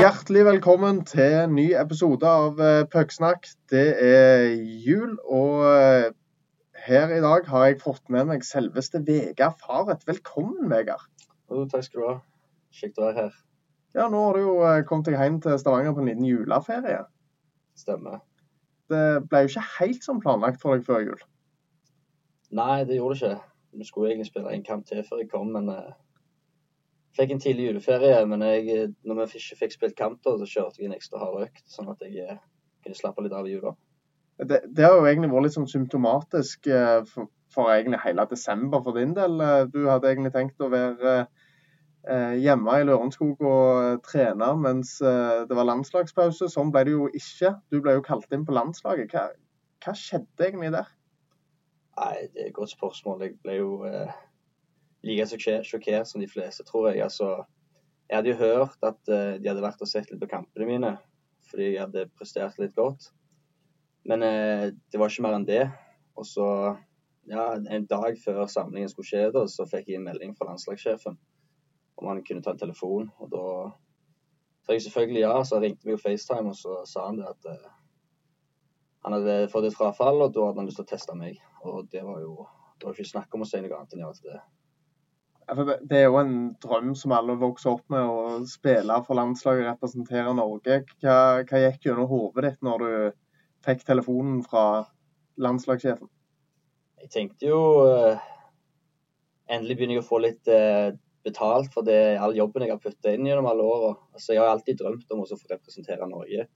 Hjertelig velkommen til en ny episode av Pøksnakk. Pucksnakk. Det er jul, og eh, her i dag har jeg fått med meg selveste Vegard Faret. Velkommen, Vegard. Takk skal du ha. Kjekt å være her. Ja, nå har du jo eh, kommet deg hjem til Stavanger på en liten juleferie. Stemmer. Det ble jo ikke helt som planlagt for deg før jul. Nei, det gjorde det ikke. Vi skulle egentlig spille en kamp til før jeg kom, men uh, fikk en tidlig juleferie. Men jeg, når vi ikke fikk spilt kamp, da, så kjørte jeg en ekstra hard økt, sånn at jeg uh, kunne slappe litt av i jula. Det, det, har jo egentlig vært litt sånn symptomatisk for, for, egentlig hele desember for din del. Du hadde egentlig tenkt å være hjemme i Lørenskog og trene mens det var landslagspause. Sånn ble det jo ikke. Du ble jo kalt inn på landslaget. Hva, hva skjedde egentlig der? Nei, det er et godt spørsmål. Jeg ble jo eh, like sjokkert som de fleste, tror jeg. Altså, jeg hadde jo hørt at eh, de hadde vært og sett litt på kampene mine, fordi jeg hadde prestert litt godt. Men eh, det var ikke mer enn det. Og så, ja, en dag før samlingen skulle skje, da, så fikk jeg en melding fra landslagssjefen om han kunne ta en telefon. Og da sa jeg selvfølgelig ja, så ringte vi jo FaceTime, og så sa han det at eh, han hadde fått et frafall, og da hadde han lyst til å teste meg. Og det var jo det var ikke snakk om å si noe annet enn ja til det. Det er jo en drøm som alle vokser opp med, å spille for landslaget, og representere Norge. Hva, hva gikk gjennom hodet ditt når du fikk telefonen fra landslagssjefen? Jeg tenkte jo uh, Endelig begynner jeg å få litt uh, betalt for det, all jobben jeg har putta inn gjennom alle åra. Altså, jeg har alltid drømt om å få representere Norge.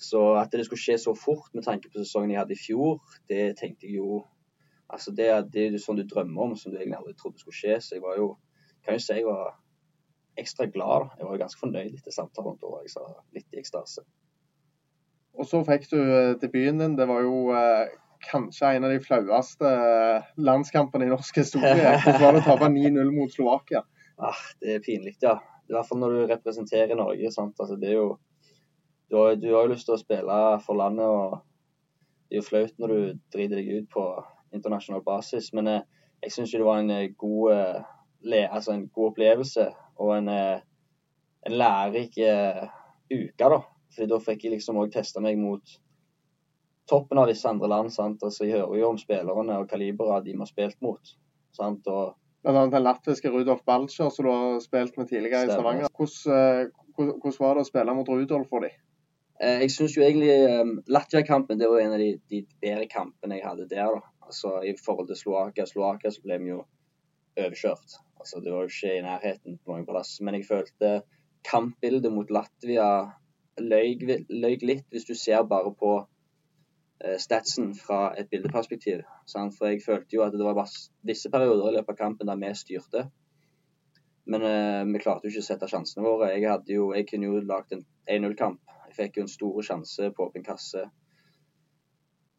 Så at det skulle skje så fort med tanke på sesongen jeg hadde i fjor, det tenkte jeg jo Altså det, det er jo sånn du drømmer om, som du egentlig aldri trodde skulle skje. Så jeg var jo Kan jo si jeg var ekstra glad. Jeg var jo ganske fornøyd etter samtalen. Da jeg sa litt i ekstase. Og så fikk du eh, debuten din. Det var jo eh, kanskje en av de flaueste eh, landskampene i norsk historie. Hvordan var det å tape 9-0 mot Slovakia? Ah, det er pinlig, ja. I hvert fall når du representerer Norge. sant? Altså, det er jo du har, du har jo lyst til å spille for landet, og det er jo flaut når du driter deg ut på internasjonal basis. Men eh, jeg syns det var en eh, god, eh, altså en god opplevelse og en, en lærerik uke. da. Fordi da fikk jeg liksom òg testa meg mot toppen av disse andre land. sant? Altså, Jeg hører jo om spillerne og kaliberet de vi har spilt mot. sant? Og Blant den latviske Rudolf Balcher som du har spilt med tidligere i Stavanger. Hvordan, hvordan, var det å spille mot Rudolf for dem? Eh, jeg syns jo egentlig um, Latvia-kampen det var en av de, de, bedre kampene jeg hadde der. da. Altså I forhold til Slovakia Slovakia så ble vi jo overkjørt. Altså Det var jo ikke i nærheten på noen plass. Men jeg følte kampbildet mot Latvia løy, litt, hvis du ser bare på uh, statsen fra et bildeperspektiv. Sant? For jeg følte jo at det var visse perioder i løpet av kampen der vi styrte. Men uh, vi klarte jo ikke å sette sjansene våre. Jeg, hadde jo, jeg kunne jo lagd en 1-0-kamp jeg fikk jo en stor sjanse på åpen kasse.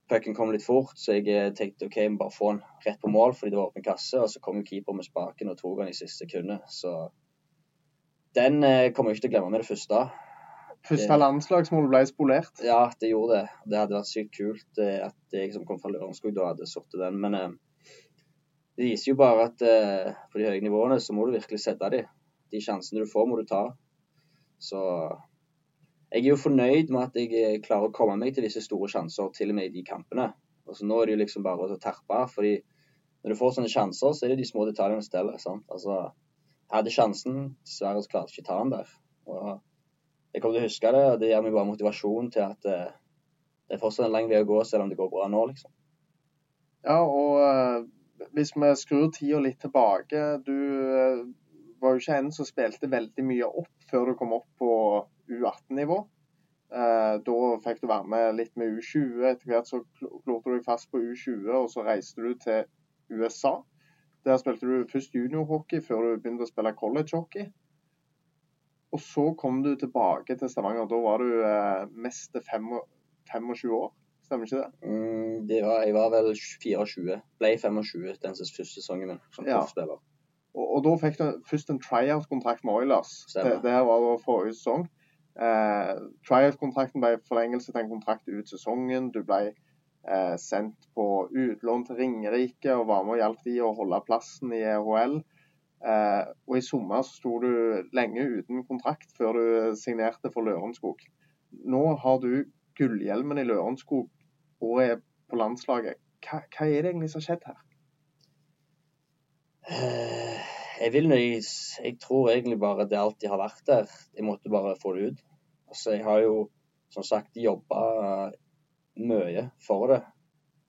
Pucken kom litt fort, så jeg eh, tenkte OK, vi bare få den rett på mål fordi det var åpen kasse. Og så kom jo keeper med spaken og tok den i siste sekundet. Så den eh, kommer jeg ikke til å glemme med det første. Første landslagsmål ble spolert? Ja, det gjorde det. Det hadde vært sykt kult eh, at jeg som kom fra Lørenskog da hadde satt den. Men det viser jo bare at på de høye nivåene så må du virkelig sette dem. De sjansene du får, må du ta. Så jeg er jo fornøyd med at jeg eh, klarer å komme meg til disse store sjanser, til og med i de kampene. Altså, nå er det jo liksom bare å terpe. fordi når du får sånne sjanser, så er det de små detaljene som steller. sant? Altså, hadde sjansen, dessverre så klarte jeg ikke ta den der. Og jeg kommer til å huske det, og det gir meg bare motivasjon til at uh, det er fortsatt en lang vei å gå, selv om det går bra nå, liksom. Ja, og uh, hvis vi skrur tida litt tilbake Du uh, var jo ikke en som spilte veldig mye opp før du kom opp på U18-nivå. Eh, da fikk du være med litt med U20. Etter hvert så klorte du deg fast på U20, og så reiste du til USA. Der spilte du først juniorhockey før du begynte å spille collegehockey. Og så kom du tilbake til Stavanger. Da var du eh, mest 25 år, stemmer ikke det? Mm, det var, jeg var vel 24. Ble 25 den første sesongen min som ja. proffspiller. Og, og, da fikk du først en tryout-kontrakt med Oilers. Det, det, her var forrige sesong. Eh, Tryout-kontrakten ble forlengelse til en kontrakt ut sesongen. Du ble eh, sendt på utlån til Ringerike og var med og hjalp de å holde plassen i EHL. Eh, og i sommer så sto du lenge uten kontrakt før du signerte for Lørenskog. Nå har du gullhjelmen i Lørenskog og er på landslaget. Hva, hva er det egentlig som har skjedd her? Eh, jeg vil nøys, Jeg tror egentlig bare det alltid har vært der. Jeg måtte bare få det ut. Altså, jeg har jo som sagt jobba mye for det.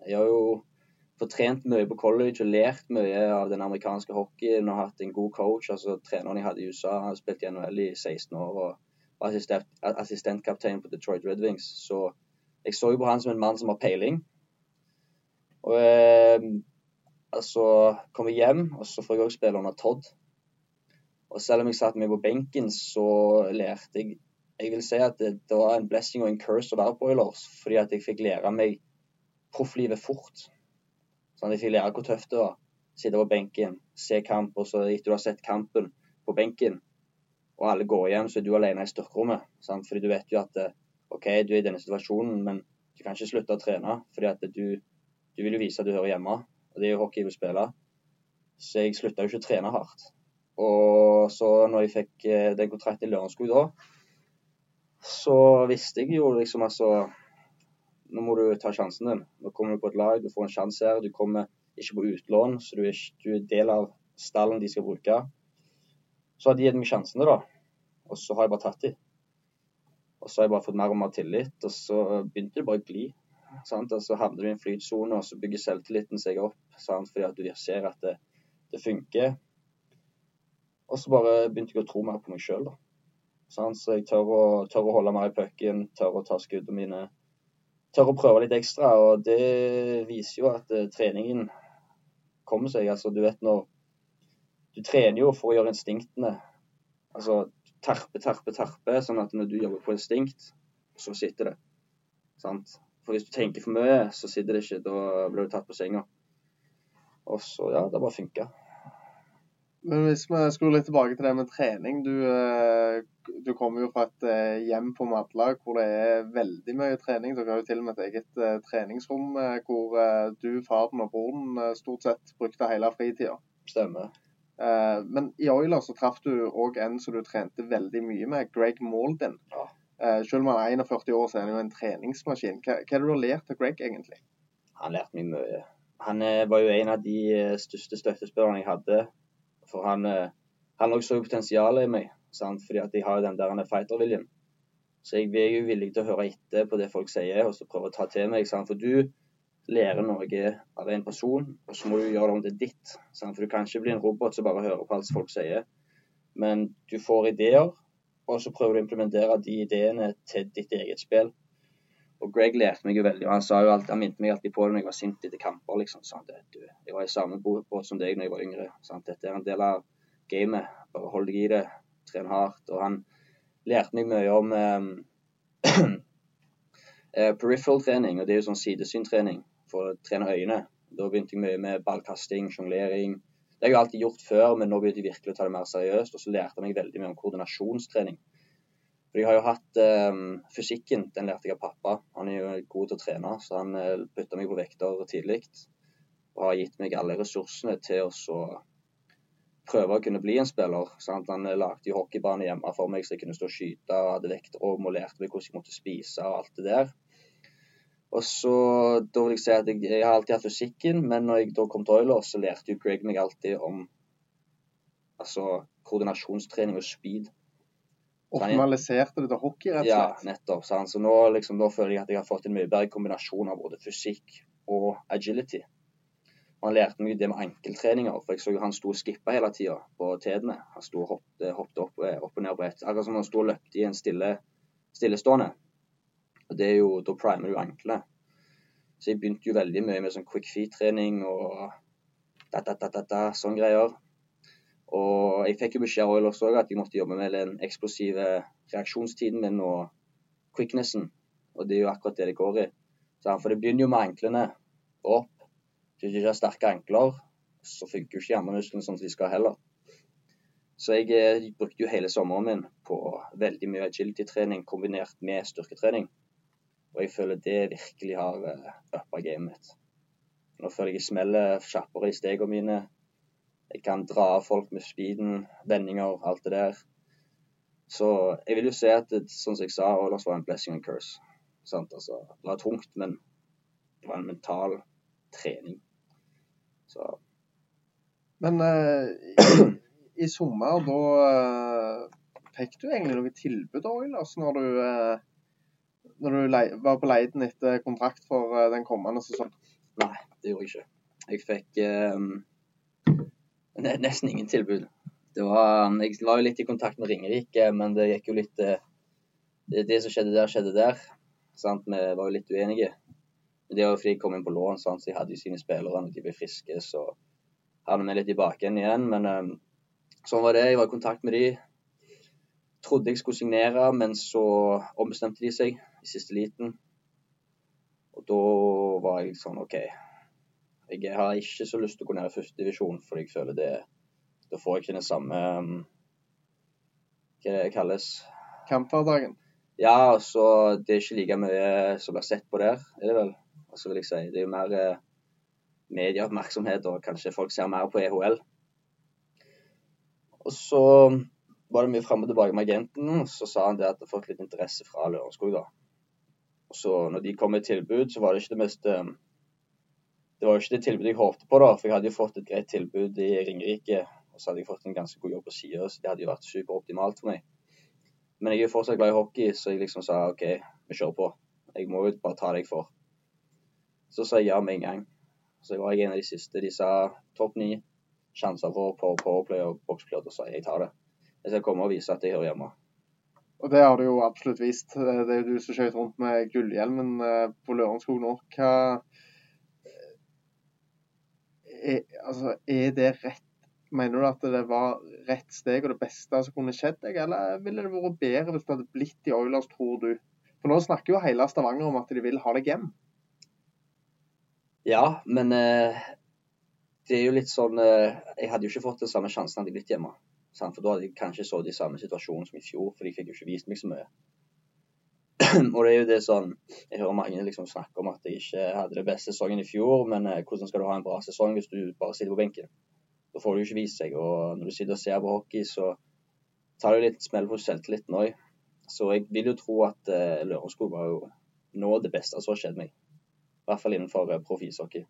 Jeg har jo fått trent mye på college og lært mye av den amerikanske hockeyen og hatt en god coach. altså Treneren jeg hadde i USA, har spilt i NHL i 16 år og var assistent, assistentkaptein på Detroit Red Wings. Så jeg så jo på han som en mann som har peiling. Og eh, altså kom jeg hjem, og så får jeg òg spille under Todd. Og selv om jeg satt meg på benken, så lærte jeg Jeg vil si at det, det var en blessing og en curse å være på Oilers, fordi at jeg fikk lære meg profflivet fort. Sånn jeg fikk lære hvor tøft det var. Sitte på benken, se kamp, og så etter du har sett kampen på benken, og alle går hjem, så er du alene i styrkerommet. Sånn, Fordi du vet jo at OK, du er i denne situasjonen, men du kan ikke slutte å trene. fordi at du, du vil jo vise at du hører hjemme og det er jo hockey jeg vil spille. Så jeg slutta jo ikke å trene hardt. Og så når jeg fikk det den kontrakten i Lørenskog da, så visste jeg jo liksom altså Nå må du ta sjansen din. Nå kommer du på et lag, du får en sjanse her. Du kommer ikke på utlån, så du er, du er del av stallen de skal bruke. Så har de gitt meg sjansene, da. Og så har jeg bare tatt dem. Og så har jeg bare fått mer og mer tillit, og så begynte det bare å gli. Sant? Og så havner du i en flytsone, og så bygger selvtilliten seg opp sant? fordi at du ser at det, det funker. Og så bare begynte jeg å tro mer på meg sjøl? Så jeg tør å, tør å holde mer i pucken, tør å ta skuddene mine. Tør å prøve litt ekstra, og det viser jo at uh, treningen kommer seg. Altså, du vet når Du trener jo for å gjøre instinktene. Altså terpe, terpe, terpe, sånn at når du jobber på instinkt, så sitter det. Sant? For hvis du tenker for mye, så sitter det ikke. Da blir du tatt på senga. Og så, ja, det bare funka. Men hvis vi skulle litt tilbake til det med trening. Du, eh, du kommer jo fra et eh, hjem på Madla hvor det er veldig mye trening. Dere har jo til og med et eget eh, treningsrom hvor du, faren og broren stort sett brukte hele fritida. Stemmer. Men i Oiler så traff du òg en som du trente veldig mye med, Greg Malden. Ja. Uh, selv om han er 41 år, så er han jo en treningsmaskin. Hva, hva er det du har lært av Greg, egentlig? Han lærte meg mye. Han uh, var jo en av de uh, største støttespillerne jeg hadde. For han, han også så potensialet i meg, sant? fordi at jeg har den der fighterviljen. Så jeg er jo villig til å høre etter på det folk sier, og så prøve å ta til meg. Sant? For du lærer noe av en person, og så må du gjøre det om til ditt. Sant? For du kan ikke bli en robot som bare hører på alt folk sier. Men du får ideer, og så prøver du å implementere de ideene til ditt eget spill. Og Greg lærte meg jo veldig, han sa jo alt, han minte meg alltid på det når jeg var sint etter kamper. liksom, sant? Du, jeg var i samme båt som deg når jeg var yngre. Sant? Dette er en del av gamet. Bare hold deg i det, tren hardt. Og han lærte meg mye om eh, peripheral-trening, og det er jo sånn sidesyntrening for å trene øyne. Da begynte jeg mye med ballkasting, sjonglering, det har jeg alltid gjort før, men nå begynte jeg virkelig å ta det mer seriøst. Og så lærte jeg meg veldig mye om koordinasjonstrening. For jeg har jo hatt eh, fysikken, den lærte jeg av pappa. Han er jo god til å trene, så han uh, bytta meg på vekter tidlig. Og har gitt meg alle ressursene til å prøve å kunne bli en spiller. Sant? Han uh, lagde jo hockeybane hjemme for meg, så jeg kunne stå og skyte, hadde vekterom og lærte meg hvordan jeg måtte spise og alt det der. Og så, da vil jeg si at jeg, jeg, har alltid hatt fysikken, men når jeg da kom til Oilers, så lærte jo Greg meg alltid om altså, koordinasjonstrening og speed. Optimaliserte det til hockey, rett og slett? Ja, nettopp. Sant? Så nå, liksom, nå føler jeg at jeg har fått en mye bedre kombinasjon av både fysikk og agility. Og han lærte meg det med ankeltreninger, for jeg så jo han sto og skippa hele tida på tedene. Han sto og hoppet, hoppet opp, opp, og ned på ett. Akkurat som han sto og løpte i en stille, stillestående. Og det er jo, Da primer du ankelet. Så jeg begynte jo veldig mye med sånn quick feet-trening og da, da, da, da, da, sånn greier. Og jeg fikk jo beskjed av Oilers at jeg måtte jobbe med den eksplosive reaksjonstiden min og quicknessen. Og det er jo akkurat det det går i. For det begynner jo med anklene opp. Hvis du ikke har sterke ankler, så funker jo ikke hjernemusklene sånn som de skal heller. Så jeg eh, brukte jo hele sommeren min på veldig mye agility-trening kombinert med styrketrening. Og jeg føler det virkelig har uh, uppa gamet mitt. Nå føler jeg jeg smeller kjappere i stegene mine. Jeg kan dra av folk med speeden, vendinger, alt det der. Så jeg vil jo si at det, sånn som jeg sa, Oilers var en blessing and curse. Altså, det var tungt, men det var en mental trening. Så Men uh, i, i, sommer, da uh, fikk du egentlig noe tilbud Oilers når du, uh, når du var på leiden etter kontrakt for den kommende sesongen? Nei, det gjorde jeg ikke. Jeg fikk nesten ingen tilbud. Var, jeg var jo litt i kontakt med Ringerike, men det gikk jo litt det, det som skjedde der, skjedde der. Sant? Vi var jo litt uenige. Men Det var fordi jeg kom inn på lån, sant? så jeg hadde jo sine spillere. Når de ble friske, så havnet vi litt tilbake igjen. igjen. Men um, sånn var det. Jeg var i kontakt med de. Trodde jeg skulle signere, men så ombestemte de seg i siste liten. Og da var jeg sånn OK. Jeg har ikke så lyst til å gå ned i første divisjon, for jeg føler det Da får jeg ikke den samme um, Hva det kalles? Kamphverdagen? Ja, så det er ikke like mye som blir sett på der, er det vel. Og så vil jeg si, Det er jo mer eh, medieoppmerksomhet, og kanskje folk ser mer på EHL. Og så var det mye fram og tilbake med agenten, så sa han det at det fått litt interesse fra Lørenskog. da. Så når de kom med tilbud, så var det ikke det mest eh, Det var jo ikke det tilbudet jeg håpte på, da, for jeg hadde jo fått et greit tilbud i Ringerike. Og så hadde jeg fått en ganske god jobb på sida, så det hadde jo vært superoptimalt for meg. Men jeg er fortsatt glad i hockey, så jeg liksom sa OK, vi kjører på. Jeg må jo bare ta deg for. Så sa jeg ja med en gang. Så jeg var en av de siste. De sa topp ni, sjanser for powerplay og boxplay, og så sa jeg jeg tar det. Jeg skal komme og vise at jeg hører hjemme. Og det har du jo absolutt vist. Det er jo du som skøyt rundt med gullhjelmen eh, på Lørenskog nå. Hva er, altså, er det rett Mener du at det var rett steg og det beste som kunne skjedd deg, eller ville det vært bedre hvis det hadde blitt i Oilers, tror du? For nå snakker jo hele Stavanger om at de vil ha deg hjem. Ja, men eh, det er jo litt sånn eh, Jeg hadde jo ikke fått den samme sjansen hadde jeg blitt hjemme. For da hadde jeg kanskje sittet i samme situasjon som i fjor, for de fikk jo ikke vist meg så mye. og det er jo det sånn Jeg hører mange liksom snakke om at jeg ikke hadde det beste sesongen i fjor, men eh, hvordan skal du ha en bra sesong hvis du bare sitter på benken? Da får du jo ikke vist seg. Og når du sitter og ser på hockey, så tar det jo litt smell på selvtilliten òg. Så jeg vil jo tro at uh, Lørenskog var jo nå det beste som har skjedd meg. I hvert fall innenfor uh, proffishockey.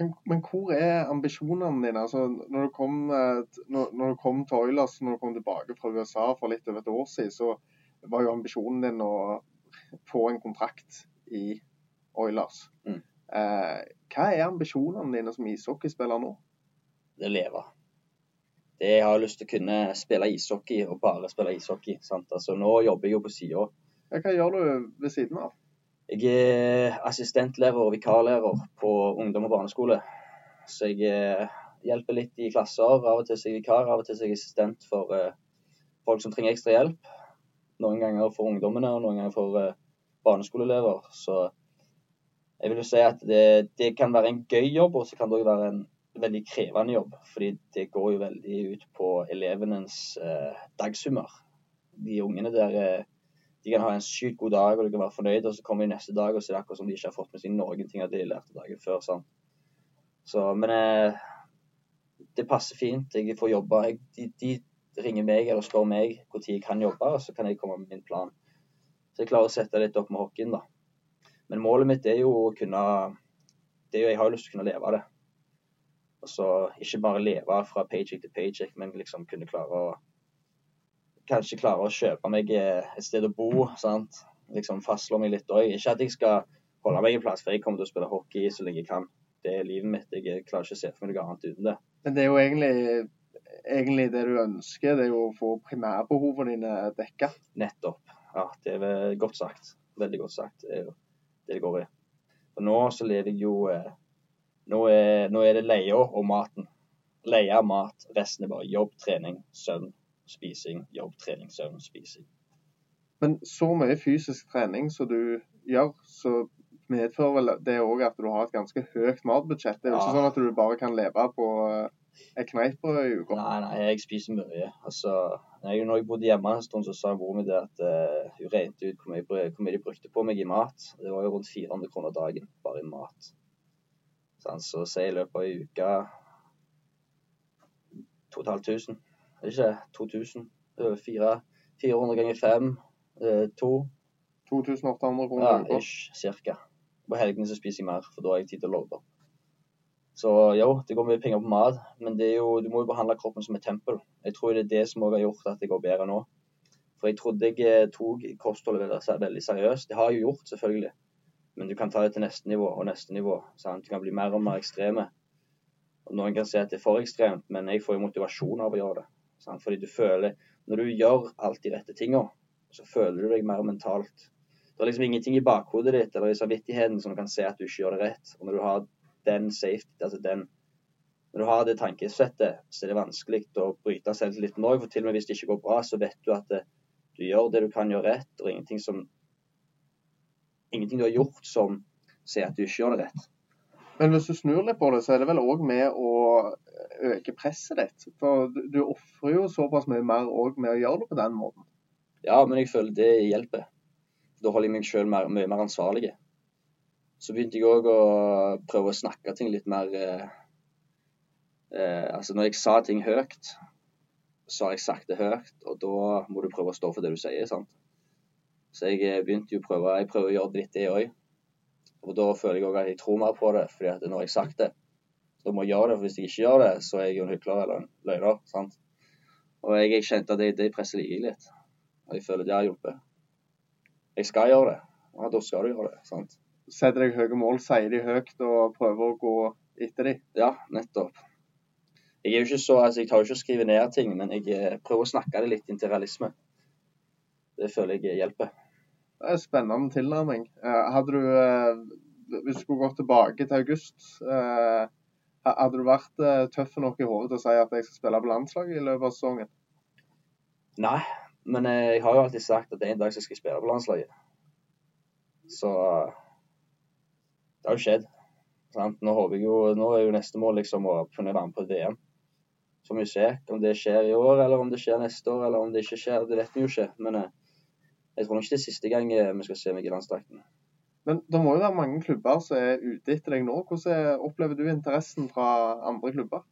Men, men, hvor er ambisjonene dine? Altså, når, du kom, uh, når, når, du kom, til Oilers, når du kom tilbake fra USA for litt over et år siden, så var jo ambisjonen din å få en kontrakt i Oilers. Mm. Eh, hva er ambisjonene dine som ishockeyspiller nå? det leve. Det jeg har lyst til å kunne spille ishockey og bare spille ishockey. Sant? Altså, nå jobber jeg jo på sida. Hva gjør du ved siden av? Jeg er assistentlærer og vikarlærer på ungdom og barneskole. Så jeg eh, hjelper litt i klasser. Av og til er jeg vikar, av og til er jeg assistent for uh, folk som trenger ekstra hjelp. Noen ganger for ungdommene og noen ganger for uh, barneskoleelever. Så jeg vil jo si at det, det kan være en gøy jobb, og så kan det òg være en veldig krevende jobb. Fordi det går jo veldig ut på elevenes eh, dagshumør. De ungene der eh, de kan ha en sykt god dag og de kan være fornøyde, og så kommer de neste dag og så er det akkurat som de ikke har fått med seg noen ting av det de lærte dagen før. Sånn. Så, men eh, det passer fint. Jeg får jobbe. Jeg, de, de, ringer meg eller spør meg når jeg kan jobbe, og så kan jeg komme med min plan. Så jeg klarer å sette litt opp med hockeyen, da. Men målet mitt er jo å kunne det er jo, Jeg har jo lyst til å kunne leve av det. Og så ikke bare leve fra paycheck til paycheck, men liksom kunne klare å Kanskje klare å kjøpe meg eh, et sted å bo. sant? Liksom fastslå meg litt òg. Ikke at jeg skal holde meg i plass, for jeg kommer til å spille hockey så lenge jeg kan. Det er livet mitt. Jeg klarer ikke å se for meg noe annet uten det. Men det er jo egentlig, egentlig det du ønsker, det er jo å få primærbehovene dine dekka? Nettopp. Ja, det er godt sagt. Veldig godt sagt. Det er jo det det går i. Og nå så lever jeg jo eh, nå er, nå er det leia og maten. Leie mat. Resten er bare jobb, trening, søvn, spising. Jobb, trening, søvn, spising. Men så mye fysisk trening som du gjør, så medfører vel det òg at du har et ganske høyt matbudsjett. Det er jo Ja. ikke sånn at du bare kan leve på en et kneippbrød i uka. Nei, nei, jeg spiser mye. Altså, når jeg, når jeg bodde hjemme en stund, så sa mor mi det at uh, hun regnet ut hvor mye, hvor mye de brukte på meg i mat. Det var jo rundt 400 kroner dagen bare i mat. Sånn, så si i løpet av ei uke 2500. Er ikke 2000? Eh, fire- 400 ganger 5, 2 2800 kroner Ja, uka. ish, cirka. På helgene så spiser jeg mer, for da har jeg tid til å loade. Så jo, det går mye penger på mat, men det er jo, du må jo behandle kroppen som et tempel. Jeg tror det er det som også har gjort at det går bedre nå. For jeg trodde jeg eh, tok kostholdet veldig seriøst. Det har jeg jo gjort, selvfølgelig. Men du kan ta det til neste nivå og neste nivå. Sant? Du kan bli mer og mer ekstreme. Og Noen kan si at det er for ekstremt, men jeg får jo motivasjon av å gjøre det. Sant? Fordi du føler Når du gjør alt de rette tingene, så føler du deg mer mentalt det er liksom ingenting i bakhodet ditt eller i samvittigheten som kan se at du ikke gjør det rett. Og når du har den safety, altså den Når du har det tankesettet, så er det vanskelig å bryte selvtilliten òg. For til og med hvis det ikke går bra, så vet du at det, du gjør det du kan gjøre rett, og ingenting som Ingenting du har gjort som sier at du ikke gjør det rett. Men hvis du snur litt på det, så er det vel òg med å øke presset ditt. For du, du ofrer jo såpass mye mer òg med å gjøre det på den måten. Ja, men jeg føler det hjelper. Da holder jeg meg sjøl mye mer ansvarlig. Så begynte jeg òg å prøve å snakke ting litt mer eh, eh, Altså når jeg sa ting høyt, så har jeg sagt det høyt, og da må du prøve å stå for det du sier. sant? Så jeg eh, begynte jo å prøve jeg prøver å gjøre litt det òg. Og da føler jeg òg at jeg tror mer på det, fordi at nå har jeg sagt det. Da må jeg gjøre det, for hvis jeg ikke gjør det, så er jeg jo en hykler eller en løgner. sant? Og jeg, jeg kjente at det, det presser jeg litt. Og jeg føler det har hjulpet. Jeg skal gjøre det. Ja, da skal du gjøre det. sant? Setter deg høye mål, sier de høyt og prøver å gå etter de. Ja, nettopp. Jeg er jo ikke så, altså jeg tar jo ikke og skriver ned ting, men jeg eh, prøver å snakke det litt inn til realisme. Det føler jeg hjelper. Er en spennende tilnærming. Eh, Hadde du, eh, hvis du skulle gått tilbake til august, eh, hadde du vært tøff nok i hodet til å si at jeg skal spille på landslaget i løpet av sesongen? Nei, men jeg har jo alltid sagt at en dag skal jeg spille på landslaget. Så det har jo skjedd. Sant? Nå håper jeg jo, nå er jo neste mål liksom å kunne være med på VM. Så får vi se om det skjer i år, eller om det skjer neste år, eller om det ikke skjer. Det vet vi jo ikke. Men jeg tror nok ikke det er siste gang eh, vi skal se meg i landstrakten. Men det må jo være mange klubber som er ute etter deg nå. Hvordan er- opplever du interessen fra andre klubber?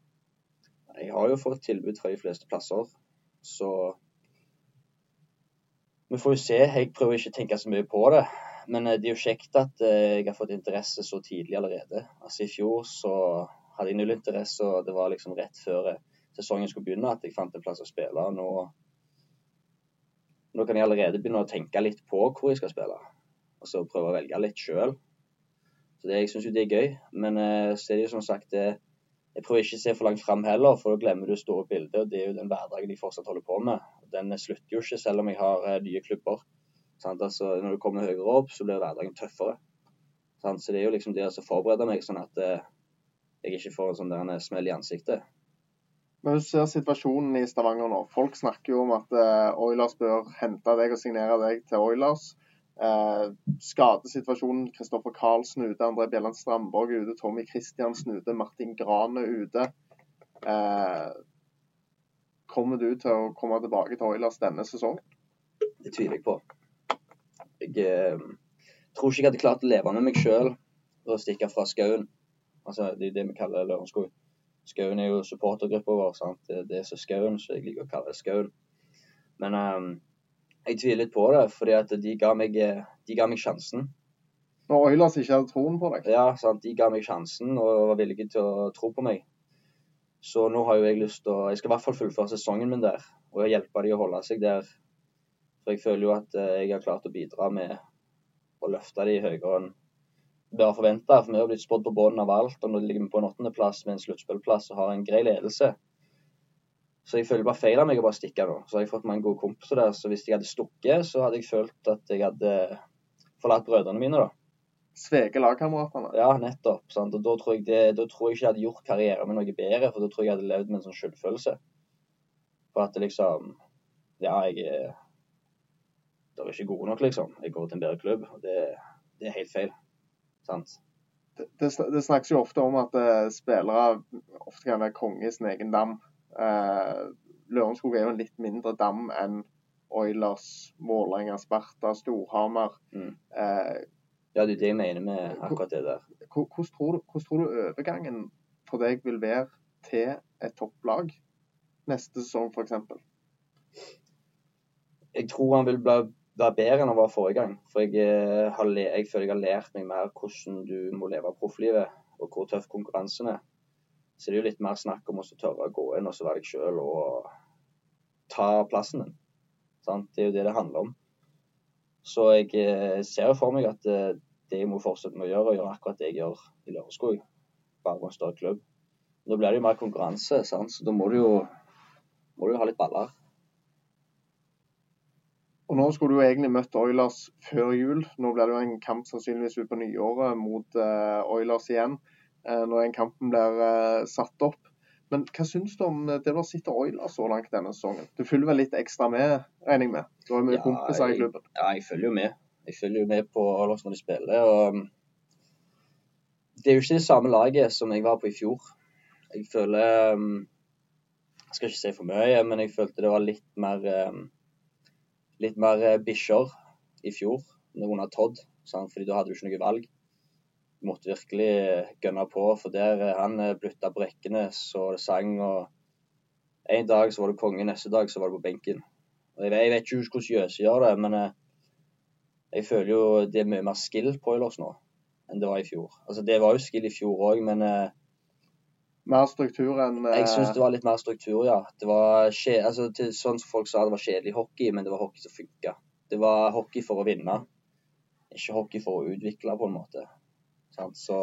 Jeg har jo fått tilbud fra de fleste plasser, så vi får jo se. Jeg prøver ikke å tenke så mye på det. Men eh, det er jo kjekt at eh, jeg har fått interesse så tidlig allerede. Altså I fjor så hadde jeg null interesse, og det var liksom rett før sesongen skulle begynne at jeg fant en plass å spille. Nå, nå kan jeg allerede begynne å tenke litt på hvor jeg skal spille, og så prøve å velge litt sjøl. Så det, jeg syns jo det er gøy. Men eh, så er det jo som sagt det jeg prøver ikke å se for langt fram heller, for da glemmer du store bilder. Det er jo den hverdagen jeg fortsatt holder på med. Den slutter jo ikke selv om jeg har eh, nye klubber. Altså, når du kommer høyere opp, så blir hverdagen tøffere. Så det er jo liksom det å forberede meg sånn at eh, jeg ikke får en sånn smell i ansiktet. Men du ser situasjonen i Stavanger nå. Folk snakker jo om at eh, Oilers bør hente deg og signere deg til Oilers. Eh, skadesituasjonen. Kristoffer Karlsen ute, André Bjelland Strandborg ute, Tommy Kristiansen ute, Martin Grane ute. Eh, kommer du til å komme tilbake til Oilers denne sesongen? Det tviler jeg på. Jeg tror ikke jeg hadde klart å leve med meg sjøl og stikke fra skauen. Altså, det er det vi kaller Lørenskog. Skauen er jo supportergruppa vår. sant? Det er så skauen, så jeg liker å kalle det skauen. Men um, jeg tviler litt på det, fordi at de ga meg, eh, de ga meg sjansen. Når Oilers ikke hadde troen på deg? Ja, sant? De ga meg sjansen og var villige til å tro på meg. Så nå har jo jeg lyst til å Jeg skal i hvert fall fullføre sesongen min der og hjelpe dem å holde seg der. For jeg føler jo at eh, jeg har klart å bidra med å løfte dem høyere enn bare forventa. For vi har blitt spådd på bunnen av alt, og nå ligger vi på en åttendeplass med en sluttspillplass og har en grei ledelse. Så jeg føler bare feil av meg å bare stikke nå. Så har jeg fått mange gode kompiser der. Så hvis jeg hadde stukket, så hadde jeg følt at jeg hadde forlatt brødrene mine, da. Sveke lagkameratene? Ja, nettopp. Sant? Og da tror, jeg det, da tror jeg ikke jeg hadde gjort karrieren min noe bedre, for da tror jeg jeg hadde levd med en sånn skyldfølelse. For at det liksom Ja, jeg er Det er ikke god nok, liksom. Jeg går til en bedre klubb. og Det, det er helt feil. Sant? Det, det, det snakkes jo ofte om at uh, spillere ofte kan være konge i sin egen dam. Uh, Lørenskog er jo en litt mindre dam enn Oilers, Vålerenga, Sparta, Storhamar. Mm. Uh, Ja, det er det jeg mener med akkurat det der. hvordan, tror du, hvordan tror du overgangen for deg vil være til et topplag neste sesong, f.eks.? Jeg tror han vil bli, være bedre enn jeg var forrige gang. For jeg, eh, har, jeg føler jeg har lært meg mer hvordan du må leve profflivet, og hvor tøff konkurransen er. Så det er jo litt mer snakk om å tørre å gå inn og være deg sjøl og ta plassen din. Sant? Det er jo det det handler om. Så jeg eh, ser for meg at eh, det jeg må fortsette med å gjøre, og gjøre akkurat det jeg gjør i Lørenskog, bare på en større klubb. Da blir det jo mer konkurranse, sant? så da må du jo, må du jo ha litt baller. Og Nå skulle du jo egentlig møtt Oilers før jul. Nå blir det jo en kamp sannsynligvis ut på nyåret mot eh, Oilers igjen, eh, når den kampen blir eh, satt opp. Men hva syns du om det du har sett av Oilers så langt denne sesongen? Du følger vel litt ekstra med, regner jeg med? Du har jo mye Ja, kompiser i klubben. Ja, jeg følger jo med. Jeg følger jo med på Oilers når de spiller. og um, Det er jo ikke det samme laget som jeg var på i fjor. Jeg føler um, Jeg skal ikke si for mye, men jeg følte det var litt mer um, litt mer eh, bikkjer i fjor under Todd. Sant? Fordi da hadde du ikke noe valg. Du måtte virkelig eh, gønne på, for der eh, han blutta på rekkene så det sang. og En dag så var du konge, neste dag så var du på benken. Jeg vet, ikke hvordan Jøse gjør det, men jeg føler jo det er mye mer skill på Oilers nå enn det var i fjor. Altså Det var jo skill i fjor òg, men Mer struktur enn eh, jeg syns det var litt mer struktur, ja. Det var altså, til, sånn som folk sa, det var kjedelig hockey, men det var hockey som funka. Det var hockey for å vinne, ikke hockey for å utvikle, på en måte. Så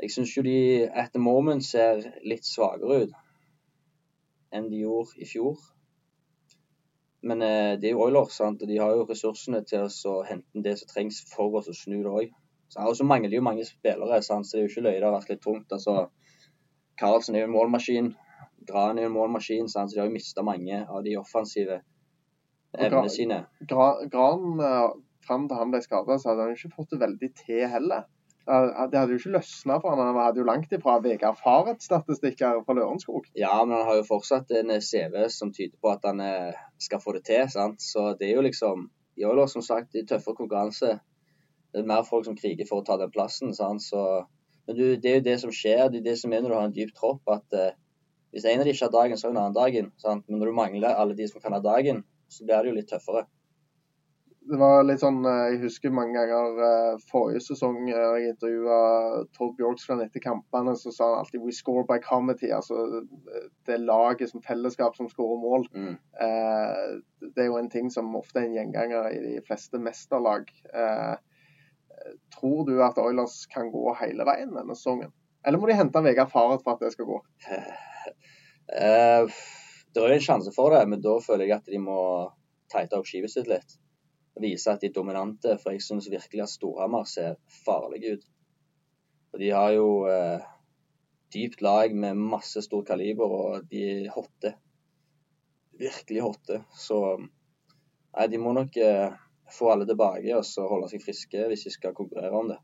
jeg syns jo de at the moment ser litt svakere ut enn de gjorde i fjor. Men eh, det er jo Oilers, sant? og de har jo ressursene til å hente det som trengs for oss å snu det òg. Og så mangler jo mange spillere, sant? så det er jo ikke løye det har vært litt tungt. altså Carlsen er jo en målmaskin. Gran er jo en målmaskin, sant? så de har jo mista mange av de offensive evnene sine. Gra Gran eh, fram til han ble skada, så hadde han ikke fått det veldig til heller. Det hadde jo ikke løsna for han, han hadde jo langt ifra Vegard Faret-statistikker fra Lørenskog. Ja, men han har jo fortsatt en eh, CV som tyder på at han eh, skal få det til. sant? Så det er jo liksom De har jo som sagt i tøffere konkurranse. Det er mer folk som kriger for å ta den plassen. sant? Så, men du, det er jo det som skjer. Det er det som er når du har en dyp tropp. at eh, Hvis en av de ikke har dagen, så har en annen dagen. sant? Men når du mangler alle de som kan ha dagen, så blir det jo litt tøffere. Det var litt sånn, eh, Jeg husker mange ganger eh, forrige sesong eh, jeg intervjua Tord Bjorksland etter kampene, så sa han alltid 'we score by committee'. Altså det er laget som fellesskap som skårer mål. Mm. Eh, Det er jo en ting som ofte er en gjenganger i de fleste mesterlag. Eh, Tror du at Oilers kan gå hele veien denne sesongen? Eller må de hente Vegard Faret for at det skal gå? Uh, det er en sjanse for det, men da føler jeg at de må teite opp skivet sitt litt. Vise at de er dominante, for jeg syns virkelig at Storhamar ser farlige ut. Og de har jo uh, dypt lag med masse stor kaliber, og de er hotte. Virkelig hotte. Så nei, de må nok eh, få alle tilbake og så holde seg friske hvis de skal konkurrere om det.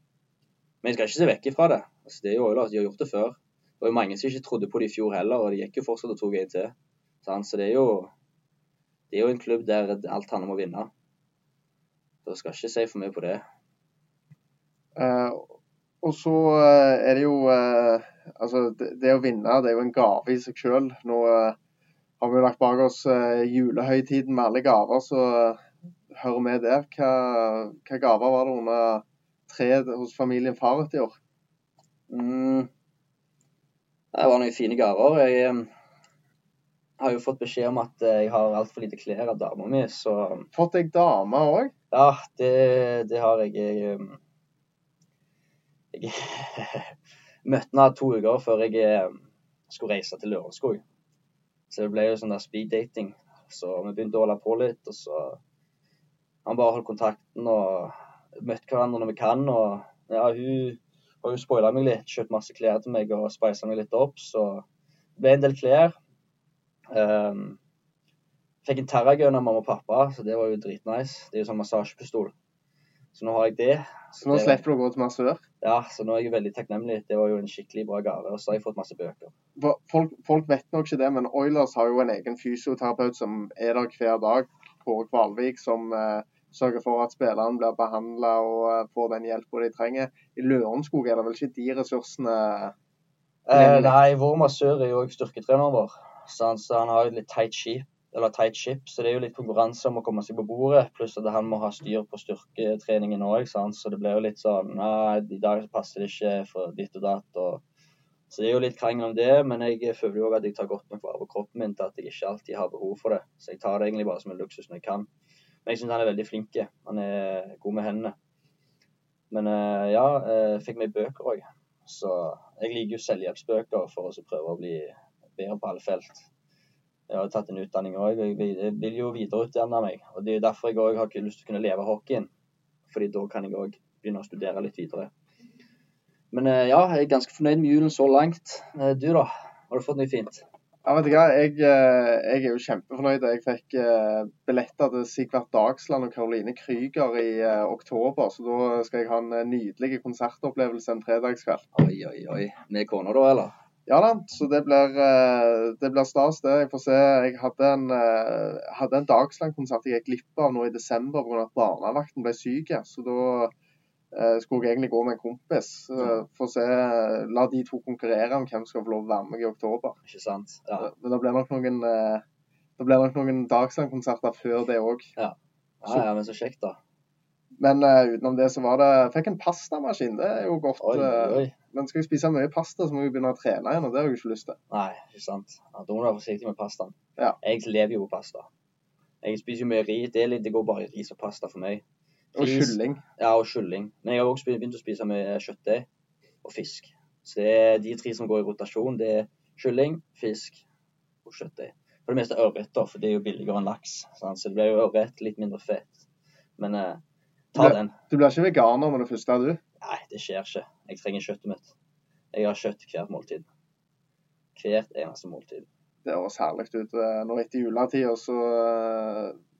Men jeg skal ikke se vekk ifra det. Altså, det er jo de har gjort det før. Det var mange som ikke trodde på det i fjor heller, og de gikk jo fortsatt og tok en til. Så det er jo det er jo en klubb der alt handler om å vinne. Så jeg skal ikke si for mye på det. Uh, og så eh, er det jo uh, Altså, det, det å vinne det er jo en gave i seg sjøl. Nå uh, har vi jo lagt bak oss eh, julehøytiden med alle gaver, så hører med der. Hva, hva gaver var det under treet hos familien Faret i år? Mm. Det var noen fine gaver. Jeg har jo fått beskjed om at eh, jeg har altfor lite klær av dama mi, så Fått deg dame òg? ja, det, det har jeg. Jeg, eh, jeg møtte henne to uker før jeg skulle reise til Lørenskog. Så det ble jo sånn der speed dating. Så vi begynte å holde på litt, og så Han bare holdt kontakten og møtte hverandre når vi kan. Og ja, hun har jo spoila meg litt, kjøpt masse klær til meg og speisa meg litt opp, så det ble en del klær. Um, fikk en terragun av mamma og pappa, så det var jo dritnice. Det er jo sånn massasjepistol. Så nå har jeg det. Så nå det- slipper du å gå til massør? Ja, så nå er jeg veldig takknemlig. Det var jo en skikkelig bra gave. Og så har jeg fått masse bøker. Folk, folk vet nok ikke det, men Oilers har jo en egen fysioterapeut som er der hver dag, Kåre Kvalvik, som eh, sørger for at spillerne blir behandla og eh, får den hjelpa de trenger. I Lørenskog er det vel ikke de ressursene Eh, nei, vår massør er jo også styrketreneren vår, så han, så han har jo litt tight ship, eller tight ship, så det er jo litt konkurranse om å komme seg på bordet, pluss at han må ha styr på styrketreningen òg, så det blir jo litt sånn Nei, i dag passer det ikke for ditt og datt. Og, så det er jo litt krangel om det, men jeg føler jo at jeg tar godt nok vare på kroppen min til at jeg ikke alltid har behov for det. Så jeg tar det egentlig bare som en luksus når jeg kan. Men jeg syns han er veldig flink. Han er god med hendene. Men eh, ja, jeg fikk meg bøker òg. Så jeg liker jo selvhjelpsbøker for å prøve å bli bedre på alle felt. Jeg har tatt en utdanning òg, jeg vil, jo videreutdanne meg. og Det er derfor jeg òg har ikke lyst til å kunne leve av hockeyen. Fordi da kan jeg òg begynne å studere litt videre. Men eh, ja, jeg er ganske fornøyd med julen så langt. Eh, Du da? Har du fått noe fint? Ja, vet du hva, jeg, eh, jeg er jo kjempefornøyd. Jeg fikk eh, billetter til Sigvart Dagsland og Caroline Krüger i eh, oktober, så da skal jeg ha en nydelig konsertopplevelse en fredagskveld. Oi, oi, oi. Med kona da, eller? Ja da, så det blir, det blir stas, det. Jeg får se. Jeg hadde en, hadde en Dagsland-konsert jeg gikk glipp av nå i desember pga. at barnevakten ble syk. Så da skulle jeg egentlig gå med en kompis. for å se, la de to konkurrere om hvem som skal få lov å være med i oktober. Ikke sant? Ja. Men det blir nok noen, eh, det blir nok noen Dagsland-konserter før det òg. ja, ja, men så kjekt, da. Men uh, utenom det så var det Fikk en pastamaskin. Det er jo godt. Oi, oi, eh. Men skal jeg spise mye pasta, så må jeg begynne å trene igjen, og det har jeg ikke lyst til. Nei, ikke sant. Ja, da må du være forsiktig med pastaen. Ja. Jeg lever jo på pasta. Jeg spiser jo mye ris. Det, det går bare i ris og pasta for meg. Og kylling. Ja, og kylling. Men jeg har også begynt å spise med kjøttdeig og fisk. Så det er de tre som går i rotasjon. Det er kylling, fisk og kjøttdeig. For det meste ørret, da, for det er jo billigere enn laks. Sant? Så det blir jo ørret, litt mindre fett. Men eh, ta den. Du blir ikke veganer med det første, du? Nei, det skjer ikke. Jeg trenger kjøttet mitt. Jeg har kjøtt hvert måltid. Hvert eneste måltid. Det høres herlig ut. Eh, Nå etter juletida så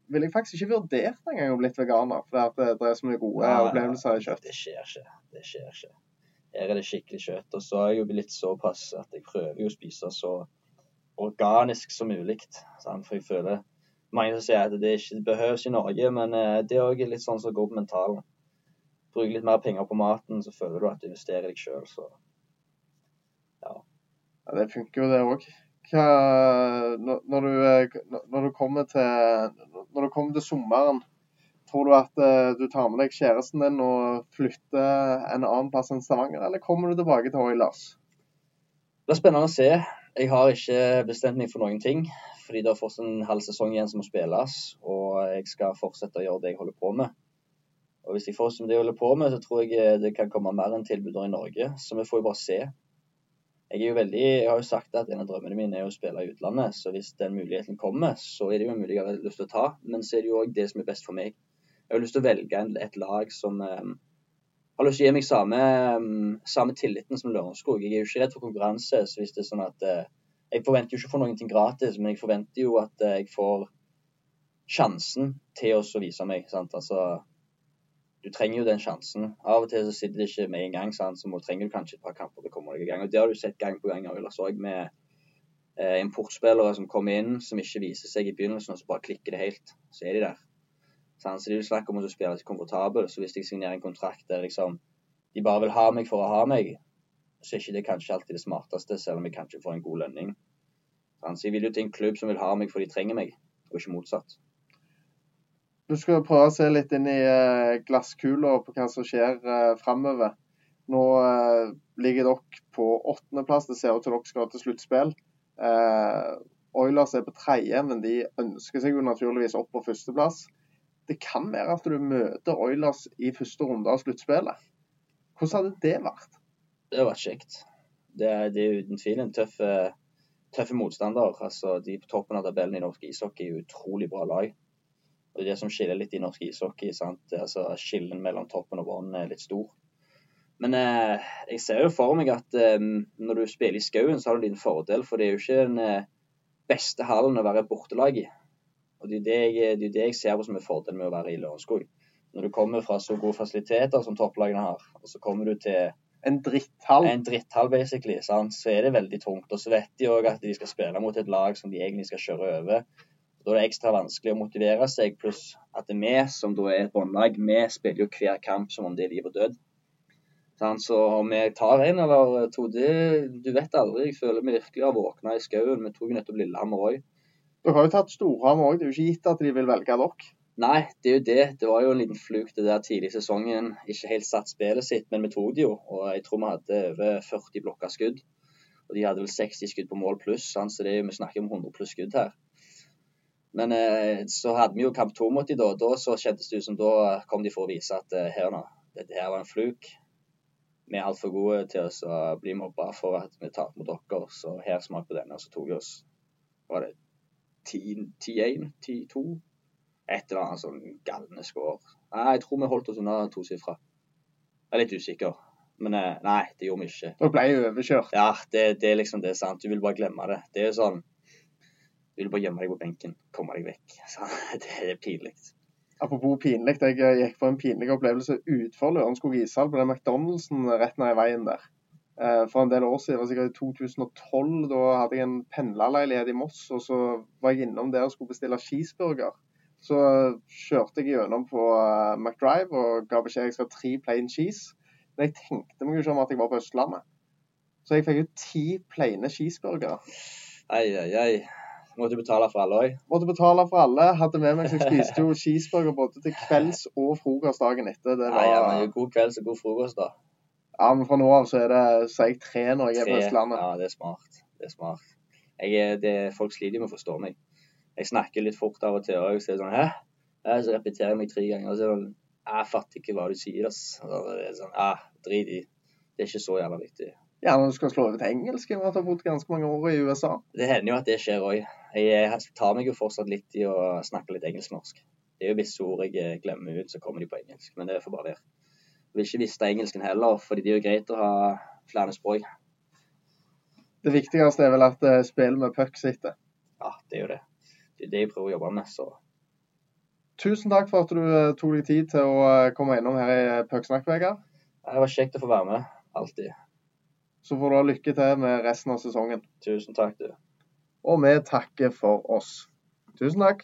eh, vil jeg faktisk ikke vurdert engang å bli veganer. For det, det er så mye gode ja, opplevelser i kjøtt. Det skjer ikke. Det skjer ikke. Her er det skikkelig kjøtt. Og så er jeg jo blitt såpass at jeg prøver jo å spise så organisk som mulig. For jeg føler Mange som sier at det ikke behøves i Norge, men eh, det er òg litt sånn som går på mentalen. Bruker litt mer penger på maten, så føler du at du investerer i deg sjøl, så Ja, det funker jo, det òg. Når, når, du, eh, når, du kommer til, når du kommer til sommeren, tror du at eh, du tar med deg kjæresten din og flytter en annen plass enn Stavanger, eller kommer du tilbake til Oilers? Det blir spennende å se. Jeg har ikke bestemt meg for noen ting. Fordi det er fortsatt en halv sesong igjen som må spilles, og jeg skal fortsette å gjøre det jeg holder på med. Og Hvis jeg fortsetter med det jeg holder på med, så tror jeg det kan komme mer enn tilbuder i Norge. Så vi får jo bare se. Jeg, veldig, jeg har jo sagt at en av drømmene mine er å spille i utlandet, så hvis den muligheten kommer, så er det jo en mulighet jeg har lyst til å ta. Men så er det jo òg det som er best for meg. Jeg har lyst til å velge et lag som um, har lyst til å gi meg samme, um, samme tilliten som Lørenskog. Jeg er jo ikke redd for konkurranse. så hvis det er sånn at uh, Jeg forventer jo ikke å få noe gratis, men jeg forventer jo at uh, jeg får sjansen til å vise meg. sant? Altså, Du trenger jo den sjansen. Av og til så sitter det ikke med en gang, sant? så må, trenger du kanskje et par kamper til å komme deg i gang. Og Det har du sett gang på gang ellers òg, med eh, importspillere som kommer inn, som ikke viser seg i begynnelsen, og så bare klikker det helt. Så er de der. Sånn, Så er jo snakk om å spille litt komfortabel. Så hvis jeg signerer en kontrakt der liksom de bare vil ha meg for å ha meg, så er ikke det kanskje alltid det smarteste, selv om jeg kanskje får en god lønning. Så jeg vil jo til en klubb som vil ha meg for de trenger meg, og ikke motsatt. Du skal prøve å se litt inn i eh, glasskula på hva som skjer uh, framover. Nå eh, ligger dere på åttendeplass. Det ser ut til dere skal til sluttspill. Eh, Oilers er på tredje, men de ønsker seg jo naturligvis opp på førsteplass. Det kan være at du møter Oilers i første runde av sluttspillet. Hvordan hadde det vært? Det hadde vært kjekt. Det er, det er uten tvil en tøff, eh, motstander. Altså, de på toppen av tabellen i norsk ishockey er utrolig bra lag. Det er det som skiller litt i norsk ishockey. sant? Altså, Skillen mellom toppen og bånn er litt stor. Men eh, jeg ser jo for meg at eh, når du spiller i skauen, så har du din fordel. For det er jo ikke den eh, beste hallen å være bortelag i. Og Det er det jeg, det er det jeg ser på som en fordel med å være i Lørenskog. Når du kommer fra så gode fasiliteter som topplagene har, og så kommer du til En dritthall. en dritthall, basically, sant? så er det veldig tungt. Og så vet de òg at de skal spille mot et lag som de egentlig skal kjøre over. Da er det ekstra vanskelig å motivere seg, pluss at vi, som da er et båndlag, vi spiller jo hver kamp som om det er liv og død. Så om vi tar en eller to, det, du vet aldri. Jeg føler vi virkelig har våkna i skauen. Vi tok nettopp Lillehammer òg. Dere har jo tatt Storhamar òg. Det er jo ikke gitt at de vil velge dere. Nei, det er jo det. Det var jo en liten fluk det der tidlig i sesongen. Ikke helt satt spillet sitt, men vi tok det jo. Og jeg tror vi hadde over 40 blokka skudd. Og de hadde vel 60 skudd på mål pluss, så det er, vi snakker om 100 pluss skudd her. Men eh, så hadde vi jo kamp to mot de da. Da så kjentes det ut som da kom de for å vise at eh, her nå, dette her var en fluk. Vi er altfor gode til oss å bli mobba for at vi tapte mot dere, så her smak på denne. Og så tok vi oss var det 10 10-1, 10-2? Et eller annet sånn galne score. Nei, jeg tror vi holdt oss unna tosifra. Jeg er litt usikker. Men eh, nei, det gjorde vi ikke. Da ble jo overkjørt. Ja, det, det er liksom det er sant. Du vil bare glemme det. Det er jo sånn Du vil bare gjemme deg på benken. Komme deg vekk. Så, det er pinlig. Apropos pinlig, jeg gikk på en pinlig opplevelse utenfor Lørenskog ishall, på den McDonald'sen rett ned i veien der. Eh, For en del år siden, det var sikkert i 2012, da hadde jeg en pendlerleilighet i Moss, og så var jeg innom der og skulle bestille cheeseburger. Så kjørte jeg gjennom på eh, McDrive og ga beskjed jeg skal ha tre plain cheese. Men jeg tenkte meg jo ikke om at jeg var på Østlandet. Så jeg fikk jo ti plaine cheeseburgere. Ai, ai, ai. Måtte betale for alle òg? Måtte betale for alle. Hadde med meg, så jeg spiste jo cheeseburger både til kvelds og frokost dagen etter. Det Nei, ja, men god kvelds og god frokost, da. ja, men fra nå av så er det så jeg tre når jeg er på Østlandet. Ja, det er smart. Det er smart. Jeg det, folk sliter med å forstå meg. Jeg snakker litt fort av og til òg, så er det sånn Hæ? Ja, så repeterer jeg meg tre ganger. Og så er det sånn Jeg fatter ikke hva du sier, ass. Og det er sånn, ja, Drit i. Det er ikke så jævla viktig. Ja, men du skal slå over til engelsk. Jeg har bodd ganske mange år i USA. Det hender jo at det skjer òg. Jeg, jeg tar meg jo fortsatt litt i å snakke litt engelsk-norsk. Det er jo visse ord jeg eh, glemmer ut, så kommer de på engelsk. Men det får bare være. Jeg vil ikke miste engelsken heller, fordi det er jo greit å ha flere språk. Det viktigste er vel at spillet spill med puck sitter. Ja, det er jo det. Det er det jeg prøver å jobbe med, så Tusen takk for at du eh, tok deg tid til å eh, komme innom her i Pucksnakk, Vegard. det var kjekt å få være med. Alltid. Så får du ha lykke til med resten av sesongen. Tusen takk, du. Og vi takker for oss. Tusen takk.